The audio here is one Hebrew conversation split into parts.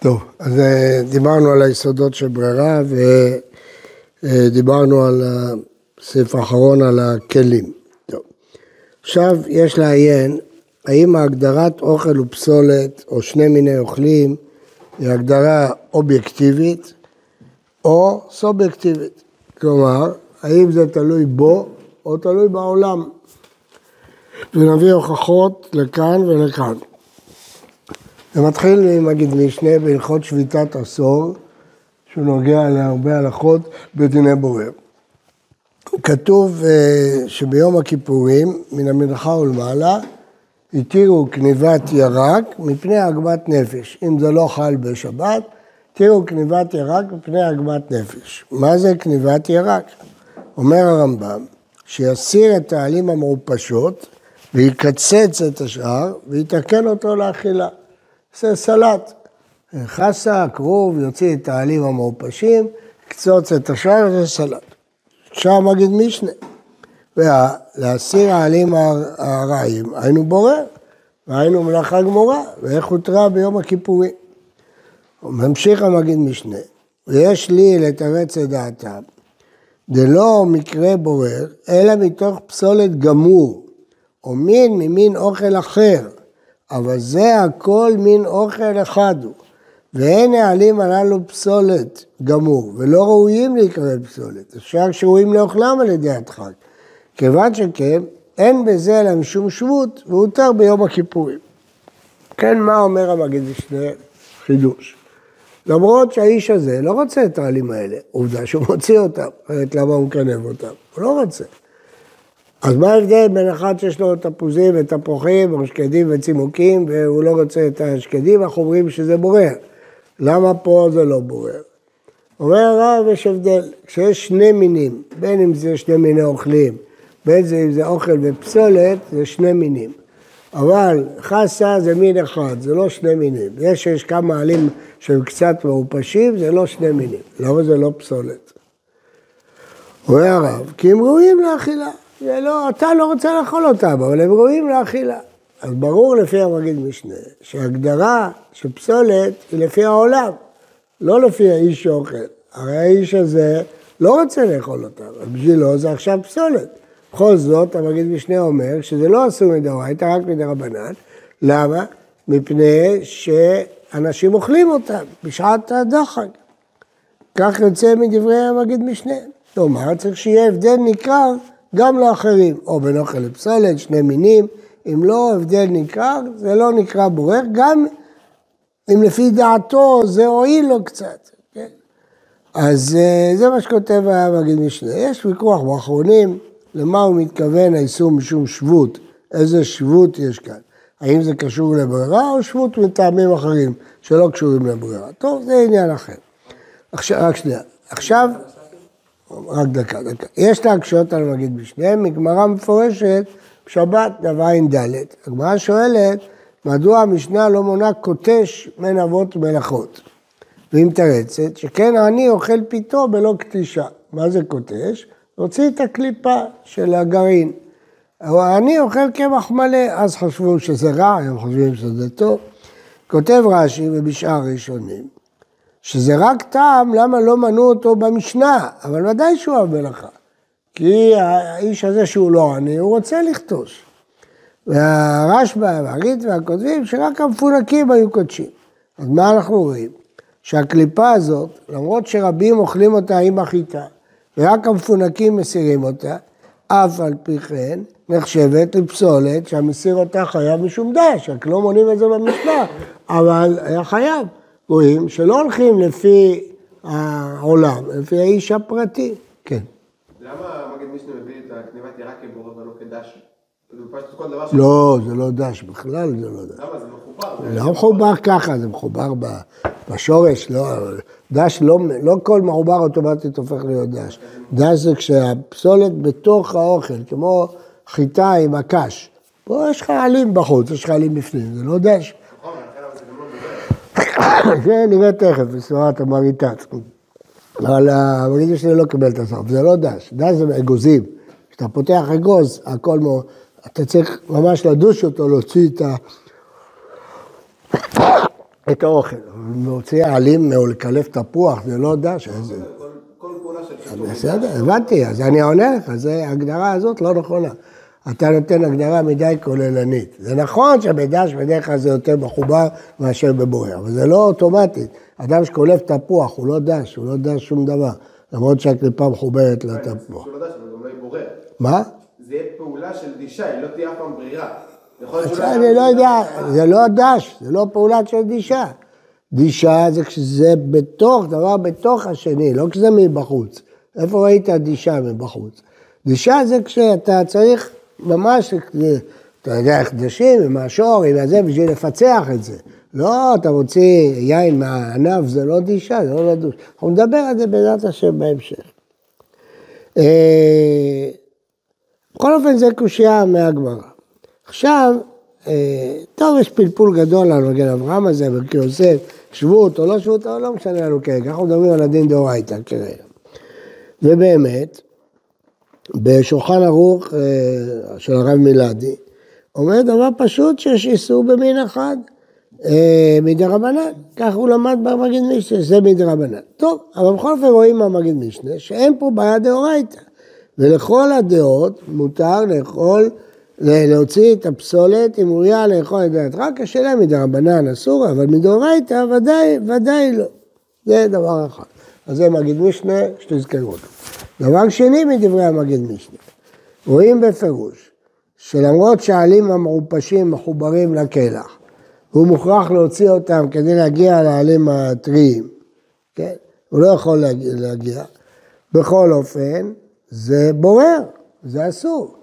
טוב, אז אה, דיברנו על היסודות של ברירה ודיברנו על הסעיף האחרון על הכלים. טוב. עכשיו יש לעיין האם הגדרת אוכל ופסולת או שני מיני אוכלים היא הגדרה אובייקטיבית או סובייקטיבית. כלומר, האם זה תלוי בו או תלוי בעולם. ונביא הוכחות לכאן ולכאן. זה מתחיל ממגיד משנה בהלכות שביתת עשור, שהוא נוגע להרבה הלכות בדיני בורר. כתוב אה, שביום הכיפורים, מן המנחה ולמעלה, התירו כניבת ירק מפני עגמת נפש. אם זה לא חל בשבת, התירו כניבת ירק מפני עגמת נפש. מה זה כניבת ירק? אומר הרמב"ם, שיסיר את העלים המעופשות ויקצץ את השאר ויתקן אותו לאכילה. זה סלט. חסה, כרוב, יוציא את העלים המעופשים, קצוץ את השאר, זה סלט. עכשיו מגיד משנה. ולהסיר העלים הרעים, היינו בורר, והיינו מלאכה גמורה, ואיך הותרה ביום הכיפורים. ממשיך המגיד משנה, ויש לי לתרץ את דעתם, דלא מקרה בורר, אלא מתוך פסולת גמור, או מין ממין אוכל אחר, אבל זה הכל מין אוכל אחד הוא. ואין העלים הללו פסולת גמור, ולא ראויים להיקרא פסולת, אפשר שראויים לאוכלם על ידי הדחק. כיוון שכן, אין בזה אלא משום שבות, והותר ביום הכיפורים. כן, מה אומר המגיד משנה? חידוש. למרות שהאיש הזה לא רוצה את העלים האלה, עובדה שהוא מוציא אותם, אחרת למה הוא מקנב אותם? הוא לא רוצה. אז מה ההבדל בין אחד שיש לו תפוזים ותפוחים ושקדים וצימוקים והוא לא רוצה את השקדים, אנחנו אומרים שזה בורר. למה פה זה לא בורר? אומר הרב, יש הבדל. כשיש שני מינים, בין אם זה שני מיני אוכלים, בין אם זה אוכל ופסולת, זה שני מינים. אבל חסה זה מין אחד, זה לא שני מינים. זה שיש כמה עלים שהם קצת מעופשים, זה לא שני מינים. למה זה לא פסולת? אומר הרב, כי הם ראויים לאכילה. זה לא, אתה לא רוצה לאכול אותם, אבל הם ראויים לאכילה. אז ברור לפי המגיד משנה, שהגדרה של פסולת היא לפי העולם, לא לפי האיש שאוכל. הרי האיש הזה לא רוצה לאכול אותם, בשבילו זה עכשיו פסולת. בכל זאת, המגיד משנה אומר שזה לא אסור מדאורייתא, רק מדרבנן. למה? מפני שאנשים אוכלים אותם בשעת הדחק. כך יוצא מדברי המגיד משנה. כלומר, צריך שיהיה הבדל ניכר גם לאחרים, או בין אוכל לפסולת, שני מינים. אם לא הבדל ניכר, זה לא נקרא בורר, גם אם לפי דעתו זה הועיל לו קצת. כן? אז אה, זה מה שכותב המגיד משנה. יש ויכוח באחרונים. למה הוא מתכוון האיסור משום שבות, איזה שבות יש כאן. האם זה קשור לברירה או שבות מטעמים אחרים שלא קשורים לברירה. טוב, זה עניין אחר. עכשיו, רק שנייה. עכשיו, רק דקה, דקה. יש להקשות על מגיד בשניהם, מגמרא מפורשת, שבת ד"ד. הגמרא שואלת, מדוע המשנה לא מונה קוטש מן אבות מלאכות? והיא מתרצת, שכן העני אוכל פיתו בלא קטישה. מה זה קוטש? הוציא את הקליפה של הגרעין. אני אוכל קמח מלא, אז חשבו שזה רע, הם חושבים שזה טוב. כותב רש"י ובשאר ראשונים, שזה רק טעם, למה לא מנו אותו במשנה, אבל ודאי שהוא אוהב מלאכה. כי האיש הזה שהוא לא עני, הוא רוצה לכתוש. והרשב"א והריט והכותבים, שרק המפונקים היו קודשים. אז מה אנחנו רואים? שהקליפה הזאת, למרות שרבים אוכלים אותה עם החיטה, ורק המפונקים מסירים אותה, אף על פי כן נחשבת לפסולת שהמסיר אותה חייב משום דש, רק לא מונים את זה במשנה, אבל היה חייב. רואים שלא הולכים לפי העולם, לפי האיש הפרטי. כן. למה מגד משנה מביא את הקניבת ירק כבורא ולא כדש? לא, זה לא דש, בכלל זה לא דש. למה? זה מחובר. לא מחובר ככה, זה מחובר בשורש, לא, דש לא, לא כל מעובר אוטומטית הופך להיות דש. דש זה כשהפסולת בתוך האוכל, כמו חיטה עם הקש. פה יש לך עלים בחוץ, יש לך עלים בפנים, זה לא דש. זה נראה תכף, בסורת המריטת. אבל המגיד שלי לא קיבל את הסוף, זה לא דש, דש זה אגוזים. כשאתה פותח אגוז, הכל מאוד, אתה צריך ממש לדוש אותו, להוציא את ה... את האוכל. להוציא עלים או לקלף תפוח, זה לא דש. בסדר, הבנתי, אז אני עונה לך, זה- ההגדרה הזאת לא נכונה. אתה נותן הגדרה מדי כוללנית. זה נכון שבדש בדרך כלל זה יותר מחובר מאשר בבורר, אבל זה לא אוטומטית. אדם שקולף תפוח הוא לא דש, הוא לא דש שום דבר, למרות שהקליפה מחוברת לתפוח. לא לא. מה? זה יהיה פעולה של דישה, היא לא תהיה אף פעם ברירה. אני לא יודע, זה לא דש, זה לא פעולה של דישה. דישה זה כשזה בתוך, דבר בתוך השני, לא כשזה מבחוץ. איפה ראית דישה מבחוץ? דישה זה כשאתה צריך ממש, אתה יודע איך דשים, עם השור, עם הזה, בשביל לפצח את זה. לא, אתה מוציא יין מהענף, זה לא דישה, זה לא לדוש. אנחנו נדבר על זה בעזרת השם בהמשך. אה, בכל אופן זה קושייה מהגמרא. עכשיו, אה, טוב, יש פלפול גדול על מגן אברהם הזה, ברכי יוסף, שבות או לא שבות, אבל לא משנה לנו כרגע, אנחנו מדברים על הדין דאורייתא כרגע. ובאמת, בשולחן ערוך אה, של הרב מילדי, אומר דבר פשוט שיש איסור במין אחד, אה, מדרבנן, כך הוא למד במגיד משנה, זה מדרבנן. טוב, אבל בכל אופן רואים מהמגיד משנה שאין פה בעיה דאורייתא, ולכל הדעות מותר לאכול, להוציא את הפסולת אם הוא לאכול את דעת רק השאלה מדרבנן אסור, אבל מדאורייתא ודאי, ודאי לא. זה דבר אחד. אז זה מגיד משנה, שתזכרו אותו. דבר שני מדברי המגיד משנה, רואים בפירוש שלמרות שהעלים המעופשים מחוברים לקלח, והוא מוכרח להוציא אותם כדי להגיע לעלים הטריים, כן? הוא לא יכול להגיע, להגיע. בכל אופן, זה בורר, זה אסור.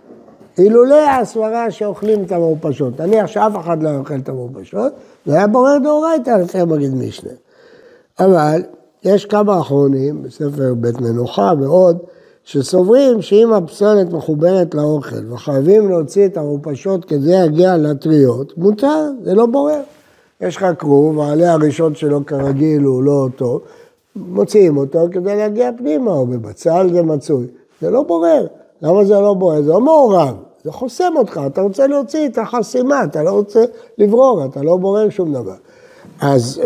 אילולא הסברה שאוכלים את המעופשות, נניח שאף אחד לא אוכל את המעופשות, זה היה בורר דאורייתא לפי המגיד משנה. אבל יש כמה אחרונים, בספר בית מנוחה ועוד, שסוברים שאם הפסולת מחוברת לאוכל וחייבים להוציא את המעופשות כדי להגיע לטריות, מותר, זה לא בורר. יש לך כרוב, העלה הראשון שלו כרגיל הוא לא טוב, מוציאים אותו כדי להגיע פנימה, או בבצל זה מצוי. זה לא בורר. למה זה לא בורר? זה לא מעורב, זה חוסם אותך, אתה רוצה להוציא את החסימה, אתה לא רוצה לברור, אתה לא בורר שום דבר. אז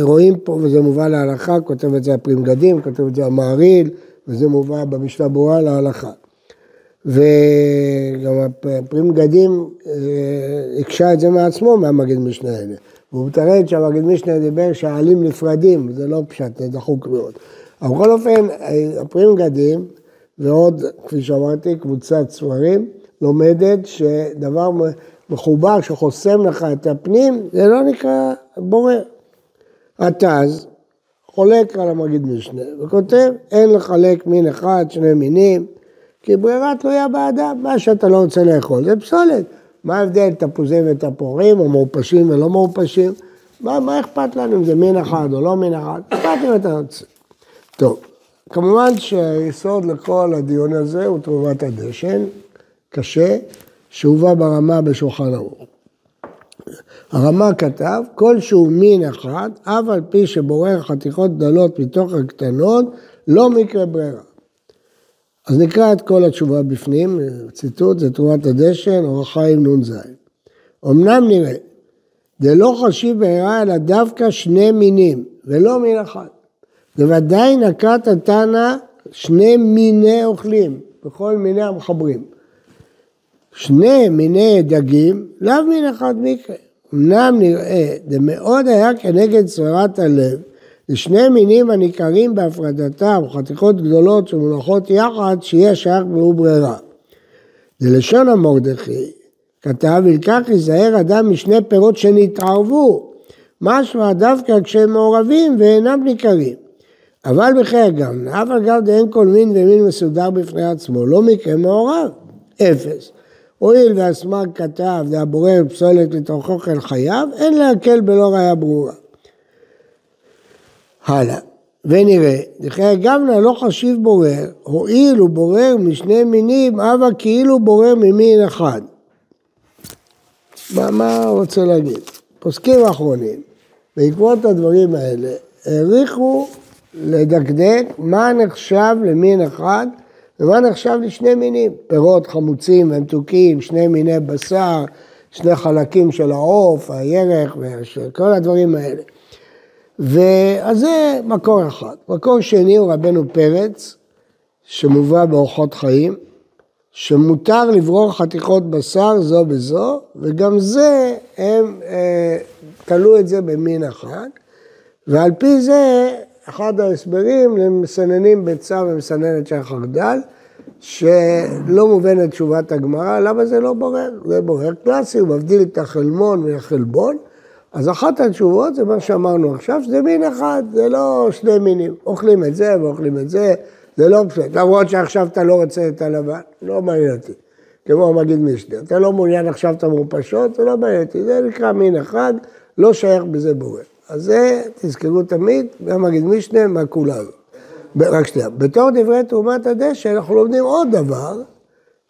רואים פה, וזה מובא להלכה, כותב את זה הפרים גדים, כותב את זה המעריל, וזה מובא במשנה ברורה להלכה. וגם הפרים גדים אה, הקשה את זה מעצמו מהמגיד משנה האלה. והוא מתרד שהמגיד משנה דיבר שהעלים נפרדים, זה לא פשט, זה דחוק מאוד. אבל בכל אופן, אה, הפרים גדים, ועוד, כפי שאמרתי, קבוצת ספרים, לומדת שדבר מחובר שחוסם לך את הפנים, זה לא נקרא בורר. התז חולק על המגיד משנה, וכותב, אין לחלק מין אחד, שני מינים, כי ברירה תלויה באדם, מה שאתה לא רוצה לאכול זה פסולת. מה ההבדל, תפוזים ותפוחים, או מעופשים ולא מעופשים? מה, מה אכפת לנו אם זה מין אחד או לא מין אחד? אכפת אם אתה רוצה. טוב, כמובן שהיסוד לכל הדיון הזה הוא תרומת הדשן, קשה, שהובא ברמה בשולחן ערוך. הרמה כתב, כל שהוא מין אחד, אף על פי שבורר חתיכות גדולות מתוך הקטנות, לא מקרה ברירה. אז נקרא את כל התשובה בפנים, ציטוט, זה תרומת הדשן, אורח חיים נ"ז. אמנם נראה, לא חשיב ברירה אלא דווקא שני מינים, ולא מין אחד. בוודאי נקט התנא שני מיני אוכלים, בכל מיני המחברים. שני מיני דגים, לאו מין אחד מקרה. אמנם נראה, מאוד היה כנגד סברת הלב, לשני מינים הניכרים בהפרדתם, חתיכות גדולות שמונחות יחד, שיהיה שייך והוא ברירה. ללשון המרדכי, כתב, ילקח ייזהר אדם משני פירות שנתערבו, משמע דווקא כשהם מעורבים ואינם ניכרים. אבל בחיי גם, אף אגב דאין כל מין ומין מסודר בפני עצמו, לא מקרה מעורב, אפס. הואיל והסמ"ג כתב, זה הבורר פסולת לתוך אוכל חייו, אין להקל בלא ראיה ברורה. הלאה, ונראה, דחיי גמנה לא חשיב בורר, הואיל הוא בורר משני מינים, אבא כאילו בורר ממין אחד. מה, מה רוצה להגיד? פוסקים האחרונים, בעקבות הדברים האלה, העריכו לדקדק מה נחשב למין אחד ומה נחשב לשני מינים. פירות חמוצים ומתוקים, שני מיני בשר, שני חלקים של העוף, הירח וכל הדברים האלה. ואז זה מקור אחד. מקור שני הוא רבנו פרץ, שמובא באורחות חיים, שמותר לברור חתיכות בשר זו בזו, וגם זה, הם אה, תלו את זה במין אחד, ועל פי זה, אחד ההסברים למסננים ביצה ומסננת של חרדל, שלא מובנת תשובת הגמרא, למה זה לא בורר? זה בורר קלאסי, הוא מבדיל את החלמון מהחלבון. אז אחת התשובות זה מה שאמרנו עכשיו, שזה מין אחד, זה לא שני מינים. אוכלים את זה ואוכלים את זה, זה לא בסדר. למרות שעכשיו אתה לא רוצה את הלבן, לא מעניין אותי. כמו המגיד משנה, אתה לא מעוניין עכשיו את המורפשות, זה לא מעניין אותי. זה נקרא מין אחד, לא שייך בזה בורר. אז זה, תזכרו תמיד, גם מגיד משנה, מה כולנו. רק שנייה, בתור דברי תרומת הדשא אנחנו לומדים עוד דבר,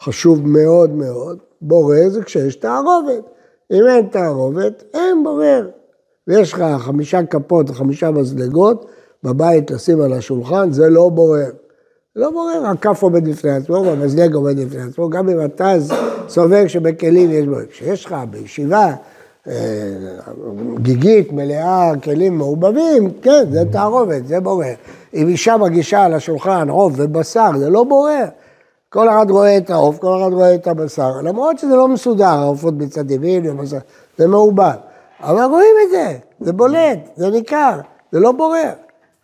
חשוב מאוד מאוד, בורר זה כשיש תערובת. אם אין תערובת, אין בורר. ויש לך חמישה כפות וחמישה מזלגות בבית לשים על השולחן, זה לא בורר. לא בורר, הכף עומד בפני עצמו והמזלג עומד בפני עצמו, גם אם אתה סובר שבכלים יש בורר. כשיש לך בישיבה גיגית, מלאה, כלים מעובבים, כן, זה תערובת, זה בורר. אם אישה מגישה על השולחן עוף ובשר, זה לא בורר. כל אחד רואה את העוף, כל אחד רואה את הבשר, למרות שזה לא מסודר, העופות בצד ימין זה מעובד. אבל רואים את זה, זה בולט, זה ניכר, זה לא בורר.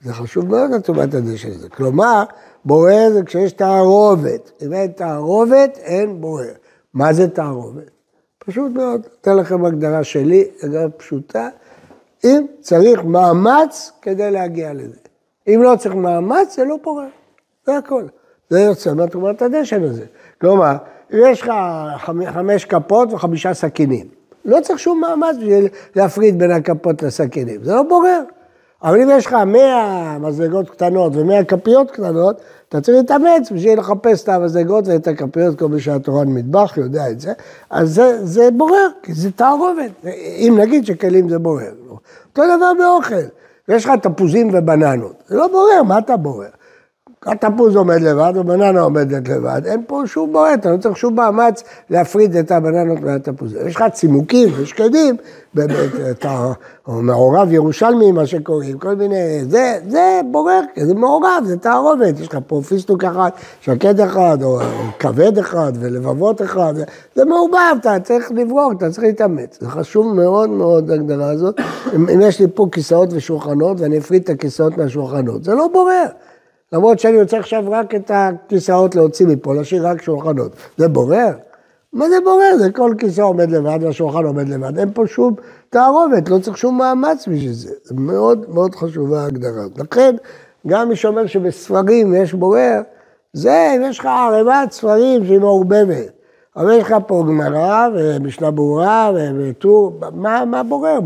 זה חשוב מאוד לתרומת הדשא הזה. כלומר, בורר זה כשיש תערובת. אם אין תערובת, אין בורר. מה זה תערובת? פשוט מאוד, אתן לכם הגדרה שלי, הגדרה פשוטה. אם צריך מאמץ כדי להגיע לזה. אם לא צריך מאמץ, זה לא פורר. זה הכל. זה יוצא מתרומת הדשן הזה. כלומר, יש לך חמש כפות וחמישה סכינים, לא צריך שום מאמץ בשביל להפריד בין הכפות לסכינים, זה לא בורר. אבל אם יש לך מאה מזלגות קטנות ומאה כפיות קטנות, אתה צריך להתאמץ בשביל לחפש את המזלגות ואת הכפיות, כל מי שהיה תורן מטבח יודע את זה, אז זה, זה בורר, כי זה תערובת. אם נגיד שכלים זה בורר. אותו דבר באוכל. יש לך תפוזים ובננות, זה לא בורר, מה אתה בורר? התפוז עומד לבד, הבננה עומדת לבד, אין פה שום בורר, אתה לא צריך שום מאמץ להפריד את הבננות מהתפוזים. יש לך צימוקים ושקדים, אתה מעורב ירושלמי, מה שקוראים, כל מיני, זה, זה בורר, זה מעורב, זה תערובת, יש לך פה פיסטוק אחד, שקד אחד, או כבד אחד, ולבבות אחד, זה מעורבב, אתה צריך לברור, אתה צריך להתאמץ. זה חשוב מאוד מאוד, ההגדרה הזאת. אם יש לי פה כיסאות ושולחנות, ואני אפריד את הכיסאות מהשולחנות, זה לא בורר. למרות שאני רוצה עכשיו רק את הכיסאות להוציא מפה, להשאיר רק שולחנות. זה בורר? מה זה בורר? זה כל כיסא עומד לבד והשולחן עומד לבד. אין פה שום תערובת, לא צריך שום מאמץ בשביל זה. זה מאוד מאוד חשובה ההגדרה. לכן, גם מי שאומר שבספרים יש בורר, זה אם יש לך ערימת ספרים שהיא מעורבבת. אבל יש לך פה גמרא ומשנה ברורה וטור, מה, מה בורר?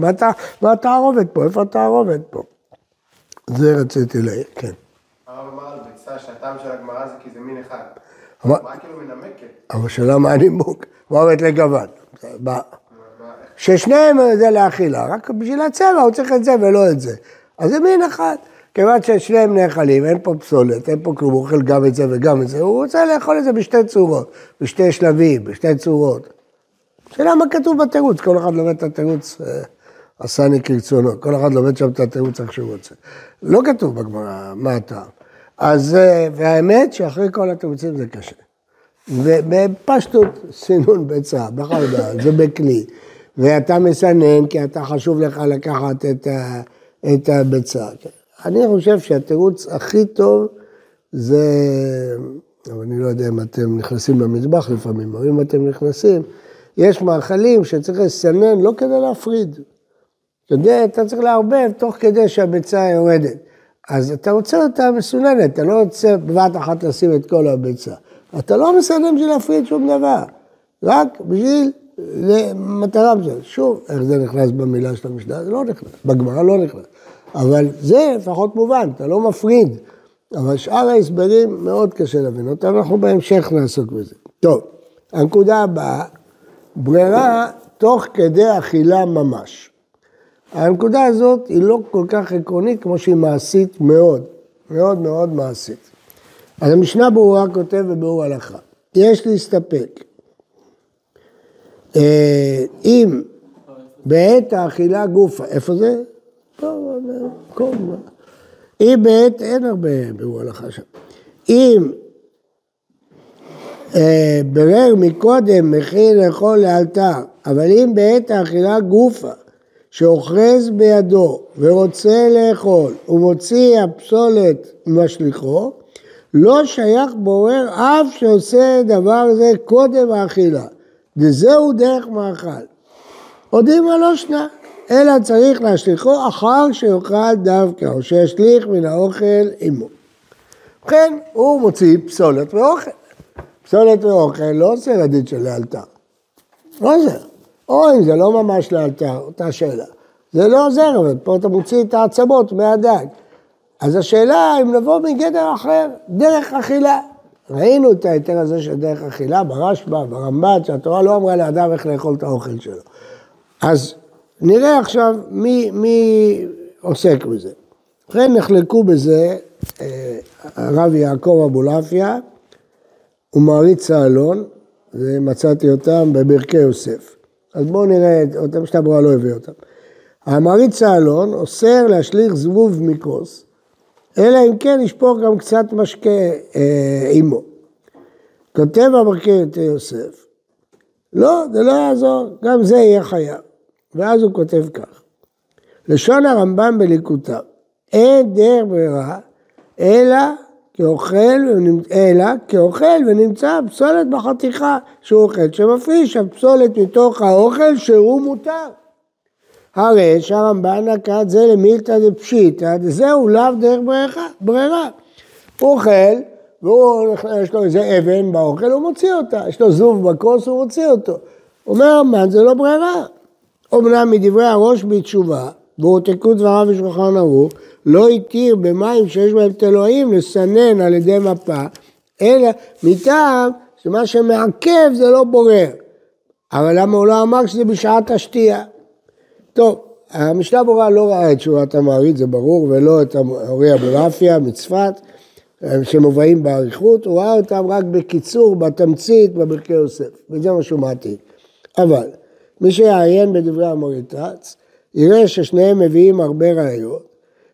מה התערובת פה? איפה התערובת פה? זה רציתי להעיר, כן. הרב אמר על ביצה שהטעם של הגמרא זה כי זה מין אחד. מה כאילו מנמקת? אבל שאלה מה הנימוק? מה אומרת לגוון? ששניהם זה לאכילה, רק בשביל הצבע הוא צריך את זה ולא את זה. אז זה מין אחד. כיוון ששניהם נאכלים, אין פה פסולת, אין פה כלום, הוא אוכל גם את זה וגם את זה, הוא רוצה לאכול את זה בשתי צורות, בשתי שלבים, בשתי צורות. שאלה מה כתוב בתירוץ, כל אחד לומד את התירוץ, אה, עשני כרצונו, כל אחד לומד שם את התירוץ איך שהוא רוצה. לא כתוב בגמרא, מה הטעם. אז, אה, והאמת שאחרי כל התירוצים זה קשה. ובפשטות סינון ביצה, בחרדל, זה בכלי. ואתה מסנן כי אתה חשוב לך לקחת את, ה, את הביצה. אני חושב שהתירוץ הכי טוב זה, אבל אני לא יודע אם אתם נכנסים למטבח לפעמים, אבל אם אתם נכנסים, יש מאכלים שצריך לסנן לא כדי להפריד. יודע, אתה צריך לערבב תוך כדי שהביצה יורדת. אז אתה רוצה אותה מסוננת, אתה לא רוצה בבת אחת לשים את כל הביצה. אתה לא מסנן בשביל להפריד שום דבר, רק בשביל למטרה מסוימת. שוב, איך זה נכנס במילה של המשנה? זה לא נכנס, בגמרא לא נכנס. אבל זה לפחות מובן, אתה לא מפריד. אבל שאר ההסברים מאוד קשה להבין אותם, אנחנו בהמשך נעסוק בזה. טוב, הנקודה הבאה, ברירה תוך כדי אכילה ממש. הנקודה הזאת היא לא כל כך עקרונית כמו שהיא מעשית מאוד, מאוד מאוד מעשית. אז המשנה ברורה כותב בביאור הלכה, יש להסתפק אה, אם בעת האכילה גופה, איפה זה? אם בעת, אין הרבה בירור הלכה שם. אם אה, ברר מקודם מכין לאכול לאלתר, אבל אם בעת האכילה גופה, שאוחז בידו ורוצה לאכול ומוציא הפסולת משליחו, לא שייך בורר אף שעושה דבר זה קודם האכילה, וזהו דרך מאכל. עודימה לא שנה, אלא צריך להשליכו אחר שיאכל דווקא, או שישליך מן האוכל עמו. ובכן, הוא מוציא פסולת ואוכל. פסולת ואוכל לא עושה לדין של לאלתר. לא עוזר. או אם זה לא ממש לאלתר, אותה שאלה. זה לא עוזר, אבל פה אתה מוציא את העצמות מהדג. אז השאלה אם לבוא מגדר אחר, דרך אכילה. ראינו את ההיתר הזה של דרך אכילה ברשב"א, ברמב"ד, שהתורה לא אמרה לאדם איך לאכול את האוכל שלו. אז נראה עכשיו מי, מי עוסק בזה. ובכן נחלקו בזה אה, הרב יעקב אבולעפיה ומעריץ האלון, ומצאתי אותם בברכי יוסף. אז בואו נראה אותם, שאתה ברורה לא הביא אותם. המעריץ האלון אוסר להשליך זבוב מכוס, אלא אם כן ישפוך גם קצת משקה אה, עמו. כותב המרכב יוסף, לא, זה לא יעזור, גם זה יהיה חייב. ואז הוא כותב כך, לשון הרמב"ם בליקוטיו, אין דרך ברירה, אלא כאוכל, אלא כאוכל ונמצא פסולת בחתיכה שהוא אוכל, שמפריש הפסולת מתוך האוכל שהוא מותר. הרי שהרמב"ן נקט זה למילתא דפשיטא, זהו לאו דרך ברירה. ברירה. הוא אוכל, ויש לו איזה אבן באוכל, הוא מוציא אותה. יש לו זוב בכוס, הוא מוציא אותו. אומר הרמב"ן, זה לא ברירה. אומנם מדברי הראש בתשובה, והועתקו דבריו בשולחן ערוך, לא התיר במים שיש בהם תלויים לסנן על ידי מפה, אלא מטעם שמה שמעכב זה לא בורר. אבל למה הוא לא אמר שזה בשעת השתייה? טוב, המשנה ברורה לא ראה את תשובת המעריד, זה ברור, ולא את אורי אבולעפיה מצפת, שמובאים באריכות, הוא ראה אותם רק בקיצור, בתמצית, בברכי יוסף, וזה מה שהוא מעתיק. אבל מי שיעיין בדברי המוריטץ, יראה ששניהם מביאים הרבה ראיות,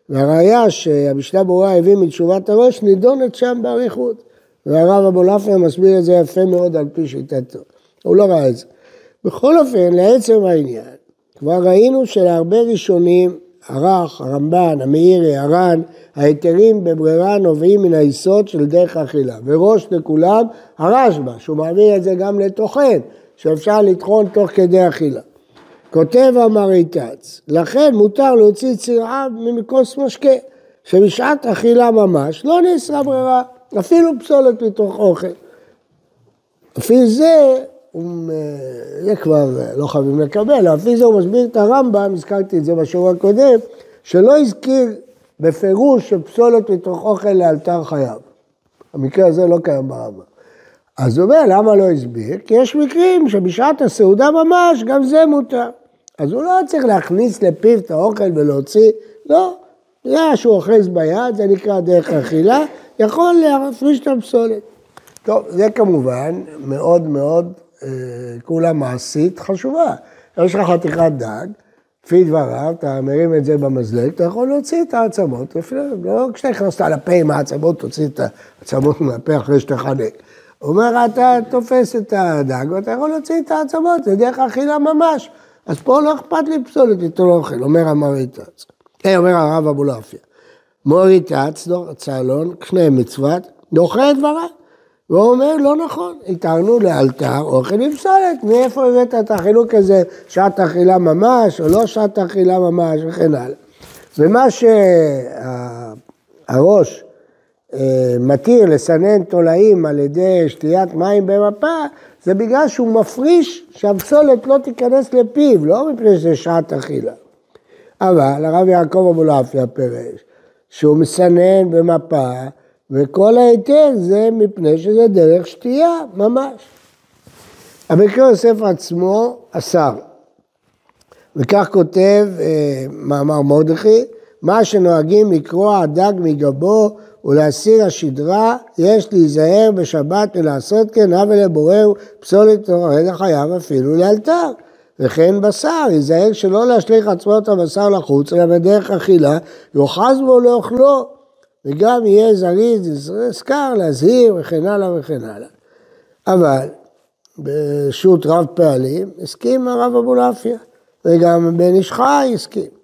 והראיה שהמשנה ברורה הביא מתשובת הראש נידונת שם באריכות. והרב אבולעפיה מסביר את זה יפה מאוד על פי שיטתו. הוא לא ראה את זה. בכל אופן, לעצם העניין, כבר ראינו שלהרבה ראשונים, הרך, הרמב"ן, המאירי, הר"ן, ההיתרים בברירה נובעים מן היסוד של דרך אכילה. וראש לכולם, הרשב"א, שהוא מעביר את זה גם לטוחן, שאפשר לטחון תוך כדי אכילה. כותב המריטץ, לכן מותר להוציא צירעיו מכוס משקה, שבשעת אכילה ממש לא נאסרה ברירה, אפילו פסולת מתוך אוכל. לפי זה זה כבר לא חייבים לקבל, לפי זה הוא מסביר את הרמב"ם, הזכרתי את זה בשיעור הקודם, שלא הזכיר בפירוש שפסולת מתוך אוכל לאלתר חייב. המקרה הזה לא קיים ברמב"ם. אז הוא אומר, למה לא הסביר? כי יש מקרים שבשעת הסעודה ממש, גם זה מותר. אז הוא לא צריך להכניס לפיו את האוכל ולהוציא, לא. זה שהוא אוחז ביד, זה נקרא דרך אכילה, יכול להפריש את הפסולת. טוב, זה כמובן מאוד מאוד כולה מעשית חשובה. יש לך חתיכת דג, לפי דבריו, אתה מרים את זה במזלג, אתה יכול להוציא את העצמות, לא כשאתה נכנסת לפה עם העצמות, תוציא את העצמות מהפה אחרי שתחנק. אומר, אתה תופס את הדג ואתה יכול להוציא את העצמות, זה דרך אכילה ממש. אז פה לא אכפת לי פסולת איתו אוכל, אומר המריטץ. אה, אומר הרב אבולעפיה. מוריטץ, צהלון, קנה מצוות, דוחה את דבריו. והוא אומר, לא נכון, התארנו לאלתר אוכל עם פסולת, מאיפה הבאת את החילוק הזה, שעת אכילה ממש, או לא שעת אכילה ממש, וכן הלאה. ומה שהראש מתיר לסנן תולעים על ידי שתיית מים במפה, זה בגלל שהוא מפריש שהפסולת לא תיכנס לפיו, לא מפני שזה שעת אכילה. אבל הרב יעקב אבולעפיה פירש שהוא מסנן במפה וכל ההיתר זה מפני שזה דרך שתייה, ממש. המקרה יוסף עצמו אסר. וכך כותב אה, מאמר מרדכי, מה שנוהגים לקרוע הדג מגבו ולהסיר השדרה, יש להיזהר בשבת ולעשות כן, הווה לבורר פסולת הרגע חייב אפילו לאלתר. וכן בשר, ייזהר שלא להשליך עצמות הבשר לחוץ, אלא בדרך אכילה, יאחז בו לאוכלו, וגם יהיה זריז, סקר, להזהיר וכן הלאה וכן הלאה. אבל ברשות רב פעלים הסכים הרב אבולעפיה, וגם בן איש חי הסכים.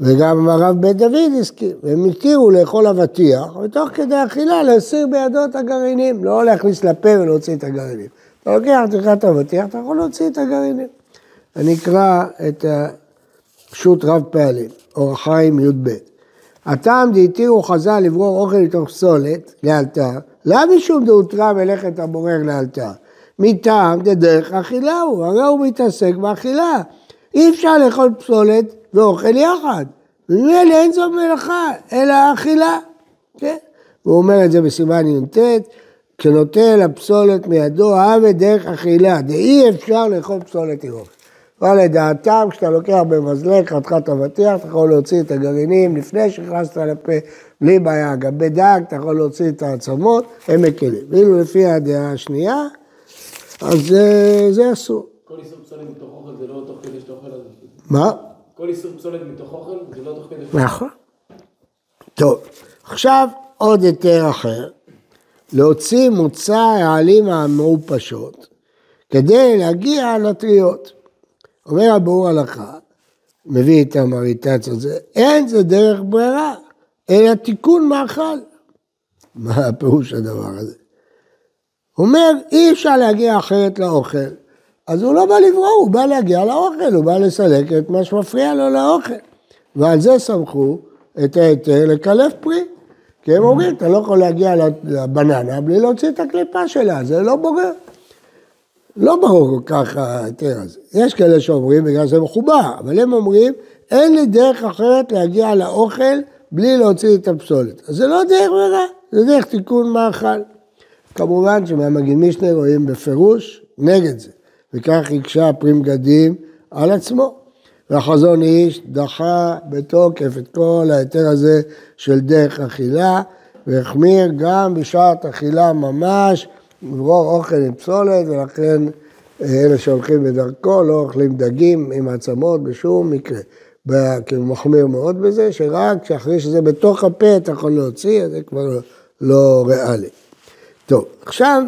וגם הרב בית דוד הסכים, והם התירו לאכול אבטיח, ותוך כדי אכילה להסיר בידו את הגרעינים, לא להכניס לפה ולהוציא את הגרעינים. אתה לוקח את אבטיח, אתה יכול להוציא את הגרעינים. אני אקרא את פשוט רב פעלים, אור החיים י"ב. הטעם דהתירו חז"ל לברור אוכל מתוך פסולת לאלתר, לא משום דהותרה מלאכת הבורר לאלתר, מטעם דדרך אכילה הוא, הרי הוא מתעסק באכילה. אי אפשר לאכול פסולת ואוכל יחד. וממילא אין זאת מלאכה, אלא אכילה. כן? הוא אומר את זה בסימן י"ט, כשנוטל הפסולת מידו, אהבה דרך אכילה, דאי אפשר לאכול פסולת אוכל. אבל לדעתם, כשאתה לוקח במזלג חתיכת אבטיח, אתה יכול להוציא את הגרעינים לפני שהכנסת לפה, בלי בעיה. גם בדג, אתה יכול להוציא את העצמות, הם מקלים. ואילו לפי הדעה השנייה, אז אה, זה אסור. כל איסור פסולת מתוך אוכל זה לא תוך כדי שאתה אוכל על זה. מה? כל איסור פסולת מתוך אוכל זה לא תוך כדי נכון. טוב, עכשיו עוד היתר אחר, להוציא מוצא העלים המעופשות כדי להגיע לטריות. אומר הבור הלכה, מביא את המריטץ הזה, אין זה דרך ברירה, אלא תיקון מאכל. מה הפירוש הדבר הזה? אומר, אי אפשר להגיע אחרת לאוכל, אז הוא לא בא לברור, הוא בא להגיע לאוכל, הוא בא לסלק את מה שמפריע לו לאוכל. ועל זה סמכו את ההיתר לקלף פרי. כי הם אומרים, אתה לא יכול להגיע לבננה בלי להוציא את הקליפה שלה, זה לא בורר. לא ברור כל כך ההיתר הזה. יש כאלה שאומרים בגלל זה מחובר, אבל הם אומרים, אין לי דרך אחרת להגיע לאוכל בלי להוציא את הפסולת. אז זה לא דרך ברירה, זה דרך תיקון מאכל. כמובן שמהמגיד משנה רואים בפירוש נגד זה, וכך הקשה פרי מגדים על עצמו. והחזון איש דחה בתוקף את כל ההיתר הזה של דרך אכילה, והחמיר גם בשעת אכילה ממש, לברור אוכל עם פסולת, ולכן אלה שהולכים בדרכו לא אוכלים דגים עם עצמות בשום מקרה. הוא מחמיר מאוד בזה, שרק כשאחרי שזה בתוך הפה אתה יכול להוציא, זה כבר לא, לא ריאלי. טוב, עכשיו...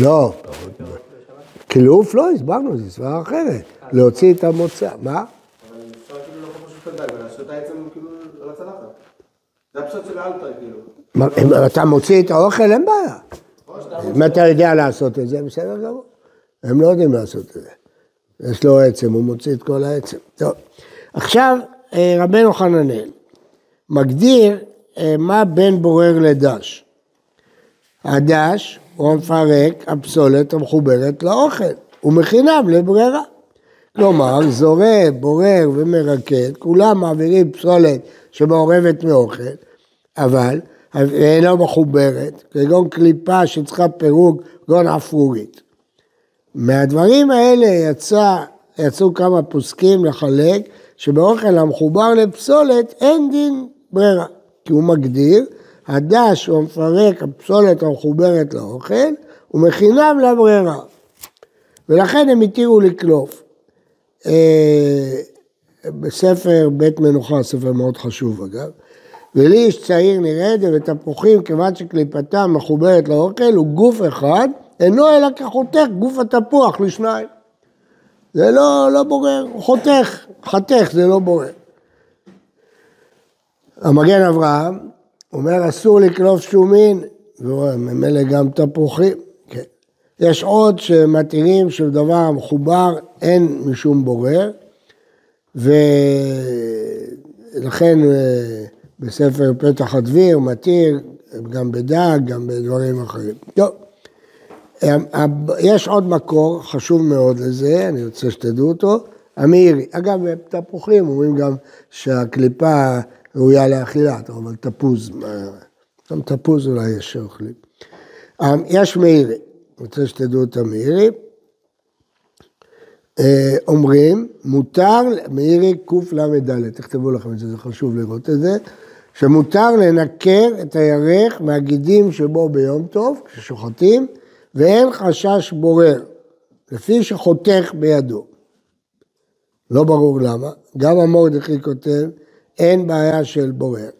לא, קילוף לא, הסברנו, זו סברה אחרת. להוציא את המוצא, מה? אבל אפשר כאילו לא דג, ולהשאיר את העצם כאילו על הצלחת. זה הפשוט של האלתר כאילו. אם אתה מוציא את האוכל, אין בעיה. אם אתה יודע לעשות את זה, בסדר גמור. הם לא יודעים לעשות את זה. יש לו עצם, הוא מוציא את כל העצם. טוב, עכשיו אה, רבנו חננאל מגדיר אה, מה בין בורר לדש. הדש הוא המפרק הפסולת המחוברת לאוכל, ומכינם לברירה. כלומר, זורע, בורר ומרקד, כולם מעבירים פסולת שמעורבת מאוכל, אבל אינה מחוברת, כגון קליפה שצריכה פירוק, כגון עפרורית. מהדברים האלה יצא, יצאו כמה פוסקים לחלק שבאוכל המחובר לפסולת אין דין ברירה, כי הוא מגדיר, הדש הוא המפרק הפסולת המחוברת לאוכל, ומכינם לברירה. ולכן הם התירו לקלוף. אה, בספר בית מנוחה, ספר מאוד חשוב אגב, ולי איש צעיר נרד ותפוחים, כיוון שקליפתם מחוברת לאוכל, הוא גוף אחד, אינו אלא כחותך גוף התפוח לשניים. זה לא, לא בורר, חותך, חתך זה לא בורר. המגן אברהם אומר אסור לקלוף שומין, וממילא גם תפוחים. כן. יש עוד שמתירים שבדבר מחובר אין משום בורר, ולכן אה, בספר פתח הדביר מתיר גם בדג, גם בדברים אחרים. טוב, אה, יש עוד מקור חשוב מאוד לזה, אני רוצה שתדעו אותו, המאירי. אגב, בתפוחים אומרים גם שהקליפה ראויה לאכילה, אומר תפוז, גם תפוז אולי יש שאוכלים. אה, יש מאירי, רוצה שתדעו את המאירי. אה, אומרים, מותר, מאירי קל"ד, תכתבו לכם את זה, זה חשוב לראות את זה, שמותר לנקר את הירך מהגידים שבו ביום טוב, כששוחטים, ואין חשש בורר, לפי שחותך בידו. לא ברור למה, גם המורדכי כותב, אין בעיה של בורר.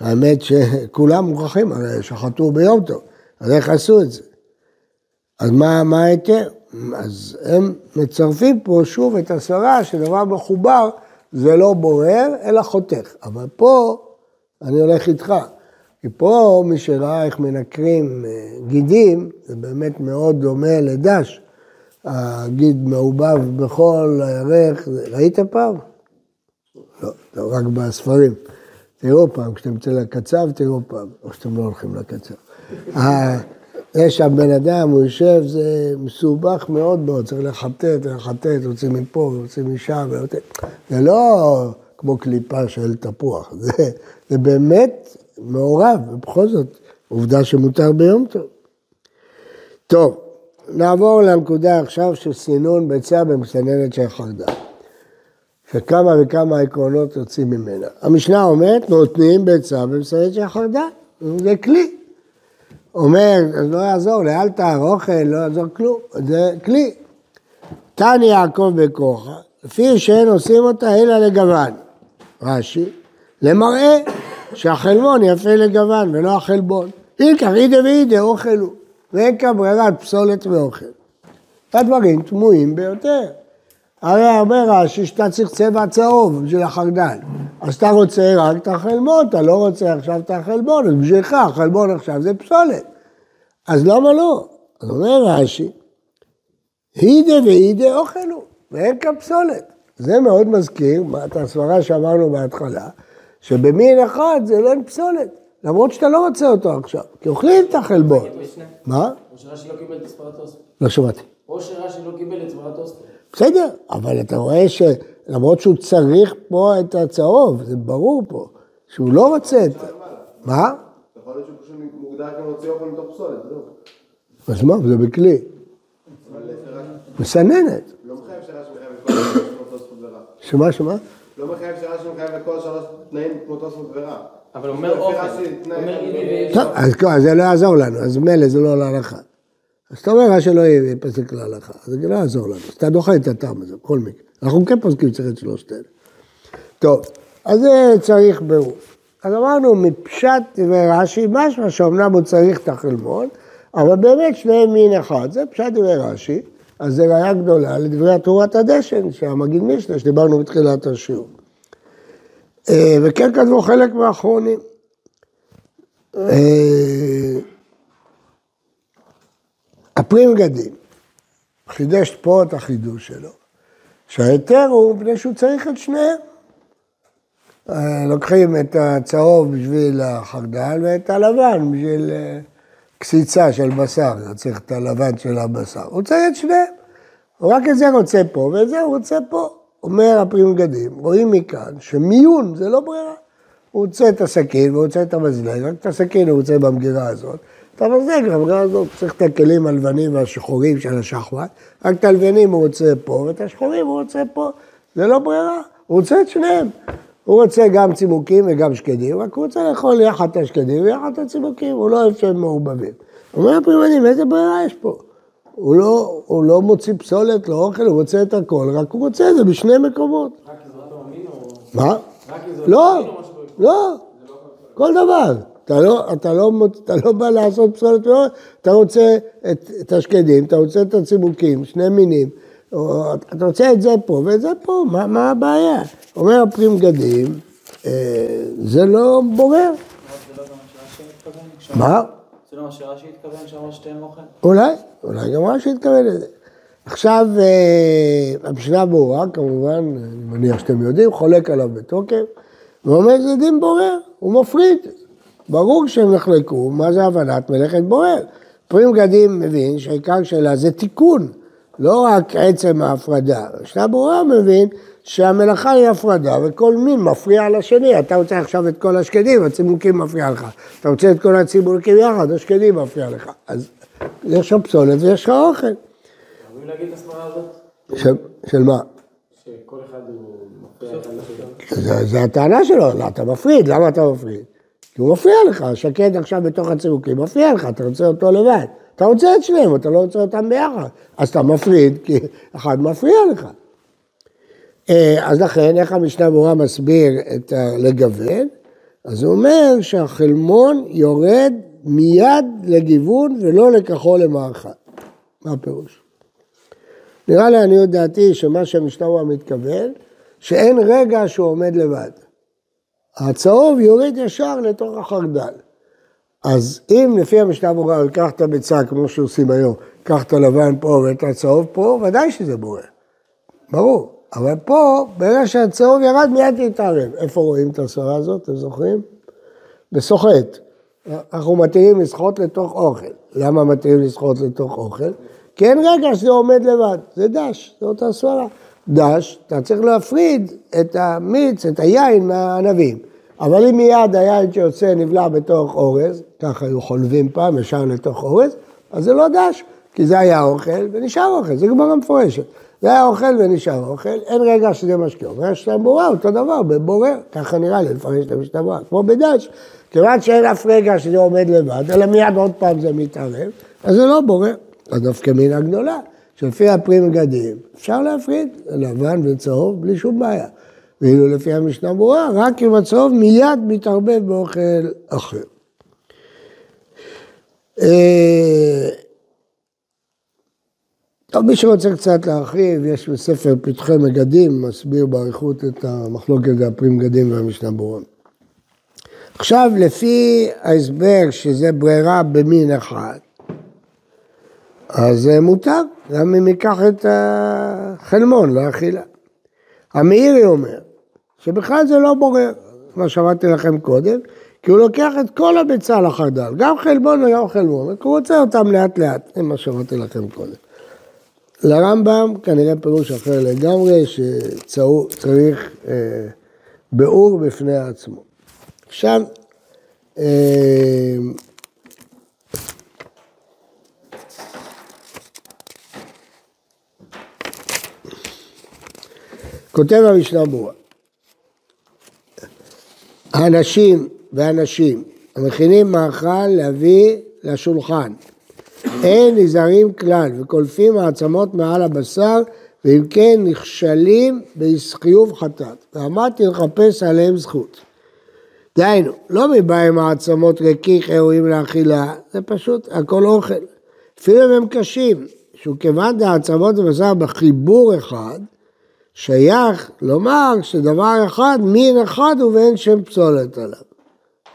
האמת שכולם מוכרחים, הרי שחטו ביום טוב, אז איך עשו את זה? אז מה ההיתר? אז הם מצרפים פה שוב את הסברה שדבר מחובר זה לא בורר, אלא חותך. אבל פה אני הולך איתך. כי פה מי שראה איך מנקרים אה, גידים, זה באמת מאוד דומה לדש. הגיד מעובב בכל הירך, ראית פעם? לא, לא, רק בספרים. תראו פעם, כשאתם יוצאים לקצב, תראו פעם, או שאתם לא הולכים לקצב. יש שם בן אדם, הוא יושב, זה מסובך מאוד מאוד, צריך לחטט, לחטט, יוצאים מפה, יוצאים משם, זה לא כמו קליפה של תפוח, זה, זה באמת מעורב, ובכל זאת, עובדה שמותר ביום טוב. טוב, נעבור לנקודה עכשיו של סינון ביצה במסננת של חרדה. שכמה וכמה עקרונות יוצאים ממנה. המשנה אומרת, נותנים ביצה במסננת של חרדה, זה כלי. אומר, לא יעזור, לאלתר, אוכל, לא יעזור כלום, זה כלי. תני יעקב בכוחה, לפי שאין עושים אותה אלא לגוון. רש"י, למראה שהחלבון יפה לגוון ולא החלבון. אילקח אידה ואידה אוכל הוא, ואין כאן ברירת פסולת ואוכל. הדברים תמוהים ביותר. הרי אומר רש"י שאתה צריך צבע צהוב בשביל החרדל. אז אתה רוצה רק את החלבון, אתה לא רוצה עכשיו את החלבון, אז בשבילך החלבון עכשיו זה פסולת. אז למה לא? אז אומר רש"י, הידה והידה אוכלו, ואין כאן פסולת. זה מאוד מזכיר את הסברה שאמרנו בהתחלה, שבמין אחד זה לא אין פסולת, למרות שאתה לא רוצה אותו עכשיו, כי אוכלים את החלבון. מה? או שרש"י לא קיבל את סברת אוסטר. לא שמעתי. או שרש"י לא קיבל את סברת אוסטר. בסדר, אבל אתה רואה שלמרות שהוא צריך פה את הצהוב, זה ברור פה, שהוא לא רוצה את... מה? יכול להיות שהוא פשוט מוגדר כמוציא אוכל מתוך פסולת, זהו. אז מה, זה בכלי. מסננת. לא מחייב שרש"י מחייב ורע. שמה, שמה? לא מחייב שרש"י מחייב את כל השלוש תנאים כמו תוספות ורע. אבל הוא אומר אוכל. רש"י, הוא תנאי- אומר אידי ויש... טוב, אז אז זה לא יעזור לנו, אז מילא זה לא להלכה. אז אתה אומר שלא ייפסק להלכה, אז זה לא יעזור לנו, אתה דוחה את הטעם הזה, בכל מקרה. אנחנו כן פוסקים צריך את שלושת אלה. טוב, אז זה צריך ברור. אז אמרנו, מפשט דברי רש"י, משמע שאומנם הוא צריך את החלבון, אבל באמת שניהם מין אחד, זה פשט דברי רש"י, אז זה ראיה גדולה לדברי תורת הדשן, שהמגיד משנה, שדיברנו בתחילת השיעור. אה, וכן כתבו חלק מהאחרונים. הפרי מגדים, חידש פה את החידוש שלו, שההיתר הוא מפני שהוא צריך את שניהם. אה, לוקחים את הצהוב בשביל החרדל ואת הלבן בשביל אה, קציצה של בשר, הוא צריך את הלבן של הבשר. הוא צריך את שניהם. הוא רק את זה רוצה פה ואת זה הוא רוצה פה. אומר הפרי מגדים, רואים מכאן שמיון זה לא ברירה. הוא רוצה את הסכין והוא רוצה את המזלג, רק את הסכין הוא רוצה במגירה הזאת. את המזלג, במגירה הזאת הוא צריך את הכלים הלבנים והשחורים של השחמט, רק את הלבנים הוא רוצה פה ואת השחורים הוא רוצה פה. זה לא ברירה, הוא רוצה את שניהם. הוא רוצה גם צימוקים וגם שקדים, רק הוא רוצה לאכול יחד את השקדים ויחד את הצימוקים, הוא לא אוהב שהם מעורבבים. אומר הפרימנים, איזה ברירה יש פה? הוא לא, הוא לא מוציא פסולת, לא אוכל, הוא רוצה את הכל, רק הוא רוצה את זה בשני מקומות. רק עזרת המין או... מה? רק עזרת לא, המין או משהו? לא, כל דבר. אתה לא, אתה, לא, אתה לא בא לעשות פסולת מאוד, אתה רוצה את, את השקדים, אתה רוצה את הצימוקים, שני מינים, או, אתה רוצה את זה פה ואת זה פה, מה, מה הבעיה? אומר הפרי מגדים, אה, זה לא בורר. לא מה שרש"י התכוון? מה? זה לא מה שרש"י התכוון שאמר שתיהם אוכל? אולי, אולי גם רש"י התכוון לזה. עכשיו, אה, המשנה ברורה, כמובן, אני מניח שאתם יודעים, חולק עליו בתוקף, ואומר זה דין בורר, הוא מפריד. ברור שהם נחלקו, מה זה הבנת מלאכת בורר. פרי מגדים מבין שהעיקר שלה זה תיקון, לא רק עצם ההפרדה. המשנה ברורה מבין שהמלאכה היא הפרדה וכל מין מפריע לשני. אתה רוצה עכשיו את כל השקדים, הצימוקים מפריע לך. אתה רוצה את כל הצימוקים יחד, השקדים מפריע לך. אז יש שם פסולת ויש לך אוכל. יכולים להגיד את הסברה הזאת? של, מה? שכל אחד הוא מפריע זה הטענה שלו, לא, אתה מפריד, למה אתה מפריד? כי הוא מפריע לך, שקד עכשיו בתוך הצירוקים, מפריע לך, אתה רוצה אותו לבד. אתה רוצה את שניהם, אתה לא רוצה אותם ביחד. אז אתה מפריד, כי אחד מפריע לך. אה, אז לכן, איך המשנה ברורה מסביר את הלגוון? אז הוא אומר שהחלמון יורד מיד לגיוון ולא לכחול למאכל. מה הפירוש? נראה לעניות דעתי שמה שהמשנה ברורה מתכוון, שאין רגע שהוא עומד לבד. הצהוב יורד ישר לתוך החרדל. אז אם לפי המשנה ברורה ייקח את הביצה כמו שעושים היום, קח את הלבן פה ואת הצהוב פה, ודאי שזה בורר. ברור. אבל פה, ברגע שהצהוב ירד, מיד יתערב. איפה רואים את הסברה הזאת, אתם זוכרים? בסוחט. אנחנו מתירים לשחות לתוך אוכל. למה מתירים לשחות לתוך אוכל? כי אין רגע שזה עומד לבד, זה דש, זו אותה סברה. דש, אתה צריך להפריד את המיץ, את היין מהענבים. אבל אם מיד היין שיוצא נבלע בתוך אורז, ככה היו חולבים פעם, ישר לתוך אורז, אז זה לא דש, כי זה היה אוכל ונשאר אוכל, זה גמרא מפורשת. זה היה אוכל ונשאר אוכל, אין רגע שזה משקיע. אומר שאתה בורר, אותו דבר, בבורר, ככה נראה לי לפרש את המשתברה, כמו בדש. כיוון שאין אף רגע שזה עומד לבד, אלא מיד עוד פעם זה מתערב, אז זה לא בורר. אז דווקא מינה גדולה, שלפי הפרי מגדים, אפשר להפריד לבן וצהוב בלי שום בעיה. ואילו לפי המשנה ברורה, רק אם הצהוב מיד מתערבב באוכל אחר. אה, טוב, מי שרוצה קצת להרחיב, יש בספר פתחי מגדים, מסביר באריכות את המחלוקת הפרי מגדים והמשנה ברורה. עכשיו, לפי ההסבר שזה ברירה במין אחד, אז זה מותר, גם אם ייקח את החלמון לאכילה. המאירי אומר שבכלל זה לא בורר, כמו שאמרתי לכם קודם, כי הוא לוקח את כל הביצה לחרדל, גם חלבון וגם חלבון, הוא רוצה אותם לאט לאט, זה מה שאמרתי לכם קודם. לרמב"ם כנראה פירוש אחר לגמרי, שצריך אה, ביאור בפני עצמו. עכשיו, אה, כותב המשנה ברורה, האנשים והנשים המכינים מאכל להביא לשולחן, אין נזהרים כלל וקולפים העצמות מעל הבשר ואם כן נכשלים בחיוב חטאת. ואמרתי לחפש עליהם זכות. דהיינו, לא מבאים העצמות ריקיך ראויים לאכילה, זה פשוט הכל אוכל. אפילו אם הם קשים, שהוא כיוון דעצמות ובשר בחיבור אחד, שייך לומר שדבר אחד, מין אחד ואין שם פסולת עליו.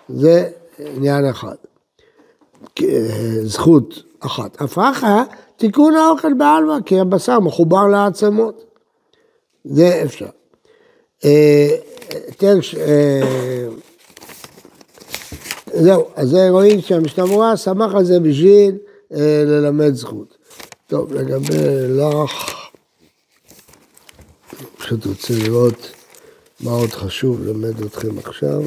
זה עניין אחד. זכות אחת. הפרחה, תיקון האוכל בעלמא, כי הבשר מחובר לעצמות. זה אפשר. אה, אה, זהו, אז זה רואים שהמשנה ברורה שמח על זה בשביל אה, ללמד זכות. טוב, לגבי לך, פשוט רוצה לראות מה עוד חשוב ללמד אתכם עכשיו.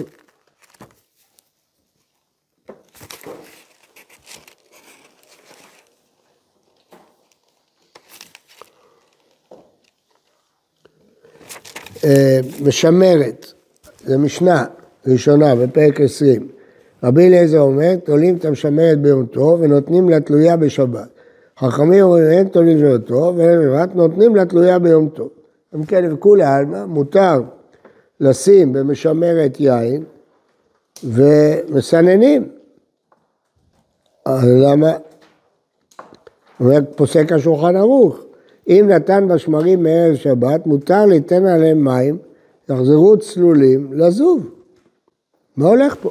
אה, משמרת, זה משנה ראשונה בפרק 20. רבי אליעזר אומר, תולים את המשמרת ביום טוב ונותנים לה תלויה בשבת. חכמים אומרים, אין תולים ביום טוב ואין בבת, נותנים לה תלויה ביום טוב. אם כן, וכולי עלמא, מותר לשים במשמרת יין ומסננים. למה? אומר, פוסק השולחן ערוך. אם נתן בשמרים מערב שבת, מותר ליתן עליהם מים, יחזרו צלולים לזוב. מה הולך פה?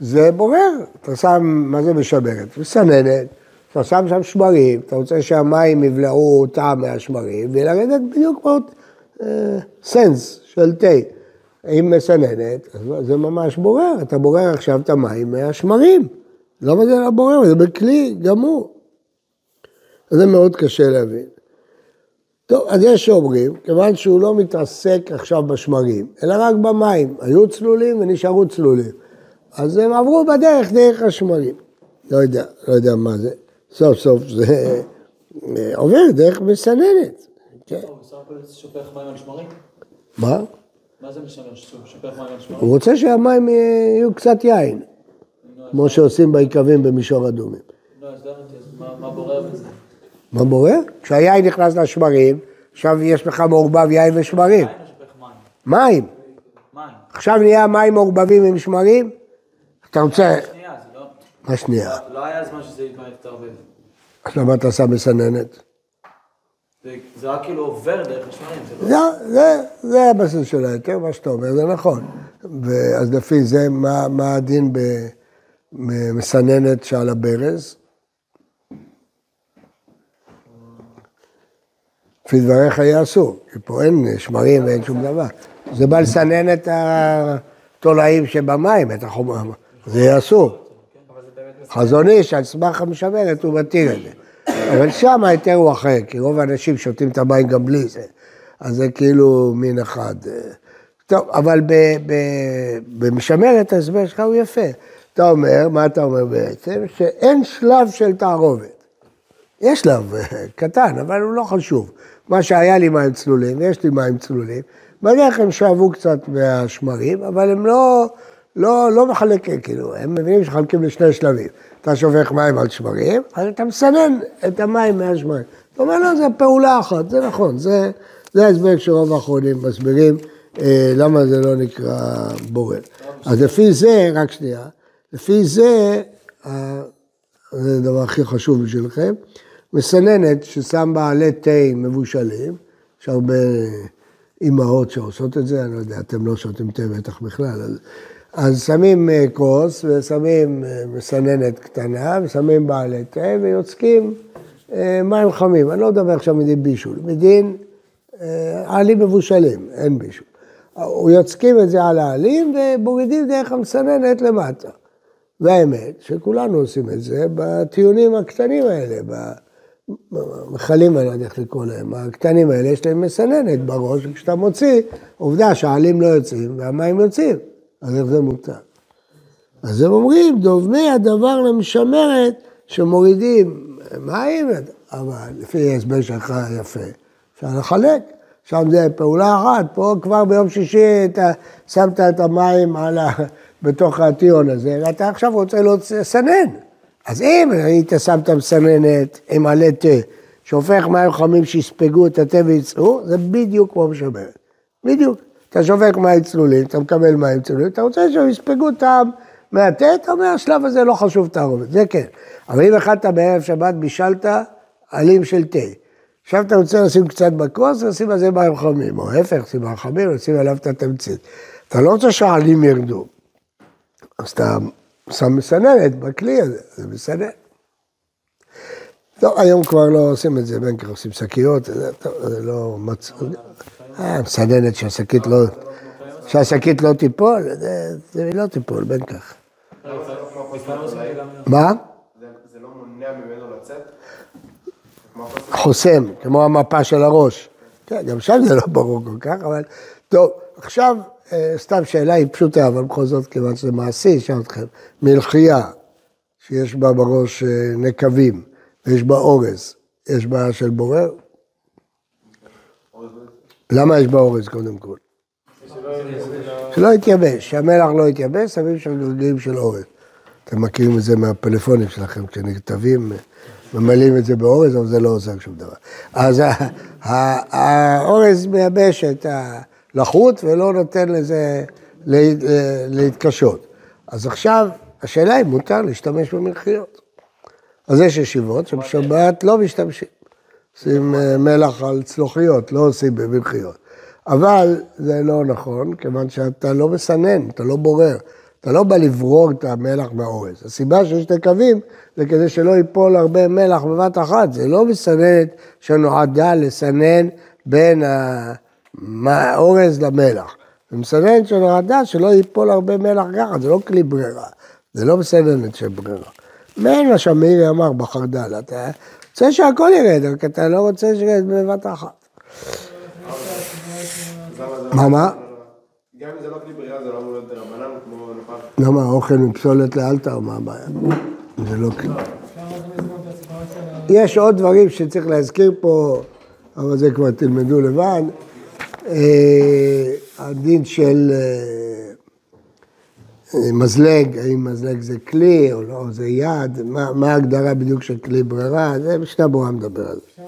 זה בורר. אתה שם, מה זה משמרת? מסננת, אתה שם שם שמרים, אתה רוצה שהמים יבלעו טעם מהשמרים, ולרדת בדיוק אה, סנס של תה. אם מסננת, זה ממש בורר. אתה בורר עכשיו את המים מהשמרים. למה זה לא בורר? זה בכלי גמור. זה מאוד קשה להבין. טוב, אז יש שאומרים, כיוון שהוא לא מתעסק עכשיו בשמרים, אלא רק במים, היו צלולים ונשארו צלולים. אז הם עברו בדרך דרך השמרים. לא יודע, לא יודע מה זה. סוף סוף זה אה, עובר דרך מסננת. כן. שופך מים על שמרים? מה? מה זה משמר שופך מים על שמרים? הוא רוצה שהמים יהיו קצת יין, כמו שעושים ביקבים במישור אדומים. לא, לא מה- בורר בזה? מה בורא? כשהיין נכנס לשמרים, עכשיו יש לך מעורבב יין ושמרים. מים. עכשיו נהיה מים מעורבבים עם שמרים? אתה רוצה... לא... מה שנייה? לא היה זמן שזה יתערבב. אז למה אתה שם מסננת? זה- זה רק כאילו עובר דרך השמרים, זה לא... זה, זה, זה הבסיס של ההיתר, מה שאתה אומר, זה נכון. אז לפי זה, מה, מה הדין במסננת שעל הברז? לפי דבריך יהיה אסור, כי פה אין שמרים ואין שום דבר. זה בא לסנן את התולעים שבמים, את החומר, זה יהיה אסור. חזון איש, על סמך המשמרת, הוא מתיר את זה. אבל שם ההיתר הוא אחר, כי רוב האנשים שותים את המים גם בלי זה. אז זה כאילו מין אחד. טוב, אבל במשמרת ההסבר שלך הוא יפה. אתה אומר, מה אתה אומר בעצם? שאין שלב של תערובת. יש שלב אה, קטן, אבל הוא לא חשוב. מה שהיה לי מים צלולים, ויש לי מים צלולים, בדרך הם שאבו קצת מהשמרים, אבל הם לא, לא, לא מחלקים, כאילו, הם מבינים שחלקים לשני שלבים. אתה שופך מים על שמרים, אז אתה מסנן את המים מהשמרים. אתה אומר, לא, זה פעולה אחת, זה נכון, זה, זה ההסבר שרוב האחרונים מסבירים אה, למה זה לא נקרא בורר. אז לפי זה, רק שנייה, לפי זה, אה, זה הדבר הכי חשוב בשבילכם, מסננת ששם בה עלי תה מבושלים, יש הרבה אימהות שעושות את זה, אני לא יודע, אתם לא שותים תה בטח בכלל, אז, אז שמים אה, כוס ושמים אה, מסננת קטנה ושמים בה עלי תה ויוצקים אה, מים חמים. אני לא מדבר עכשיו מדין בישול, מדין עלים מבושלים, אין בישול. יוצקים את זה על העלים ומורידים דרך המסננת למטה. והאמת שכולנו עושים את זה בטיעונים הקטנים האלה, במכלים האלה, יודע איך לקרוא להם, הקטנים האלה, יש להם מסננת בראש, וכשאתה מוציא, עובדה שהעלים לא יוצאים והמים יוצאים, אז איך זה מותר? אז הם אומרים, דובמי הדבר למשמרת שמורידים מים, אבל לפי ההסבר שלך יפה, אפשר לחלק. שם זה פעולה אחת, פה כבר ביום שישי אתה שמת את המים על ה... בתוך הטיעון הזה, ואתה עכשיו רוצה לסנן. אז אם היית שם את המסננת עם עלי תה, שופך מים חמים שיספגו את התה ויצאו, זה בדיוק כמו משמרת. בדיוק. אתה שופך מים צלולים, אתה מקבל מים צלולים, אתה רוצה שהם יספגו טעם מהתה, אתה אומר, השלב הזה לא חשוב תערובת, זה כן. אבל אם אכלת בערב שבת, בישלת עלים של תה. עכשיו אתה רוצה לשים קצת בכוס, לשים על זה מים חמים, או ההפך, שים מים חמים, לשים עליו את התמצית. אתה לא רוצה שהעלים ירדו. אז אתה שם מסננת בכלי הזה, זה מסנן. טוב, היום כבר לא עושים את זה, בין כך עושים שקיות, זה, טוב, זה לא מצ... אה, מסננת שהשקית לא... שהשקית לא תיפול, זה, לא תיפול, בין כך. מה? זה לא מונע ממנו לצאת? חוסם, כמו המפה של הראש. כן, גם שם זה לא ברור כל כך, אבל טוב, עכשיו אה, סתם שאלה היא פשוטה, אבל בכל זאת, כיוון שזה מעשי, אשאל אתכם. מלחייה, שיש בה בראש אה, נקבים, ויש בה אורז, יש בעיה של בורר? למה יש בה אורז קודם כל? שלא יתייבש, שהמלח לא יתייבש, שמים שם גרגרים של אורז. אתם מכירים את זה מהפלאפונים שלכם, כשנכתבים, ממלאים את זה באורז, אבל זה לא עוזר שום דבר. אז האורז מייבש את הלחות ולא נותן לזה לה- להתקשות. אז עכשיו, השאלה אם מותר להשתמש במלחיות. אז יש ישיבות שבשבת לא משתמשים. עושים אה, מלח על צלוחיות, לא עושים במלחיות. אבל זה לא נכון, כיוון שאתה לא מסנן, אתה לא בורר. אתה לא בא לברור את המלח מהאורז. הסיבה שיש נקבים זה כדי שלא ייפול הרבה מלח בבת אחת. זה לא מסננת שנועדה לסנן בין האורז למלח. זה מסננת שנועדה שלא ייפול הרבה מלח ככה, זה לא כלי ברירה. זה לא מסננת של ברירה. מעין מה שמירי אמר בחרדל, אתה רוצה שהכל ירד, רק אתה לא רוצה שירד בבת אחת. מה, מה? גם אם זה לא כלי ברירה, זה לא אמור להיות דרבנן כמו נפל. למה אוכל מפסולת לאלתר, מה הבעיה? זה לא כלי. יש עוד דברים שצריך להזכיר פה, אבל זה כבר תלמדו לבד. אה, הדין של אה, מזלג, האם מזלג זה כלי או לא, זה יד, מה מה ההגדרה בדיוק של כלי ברירה, זה משנה ברורה מדבר על זה.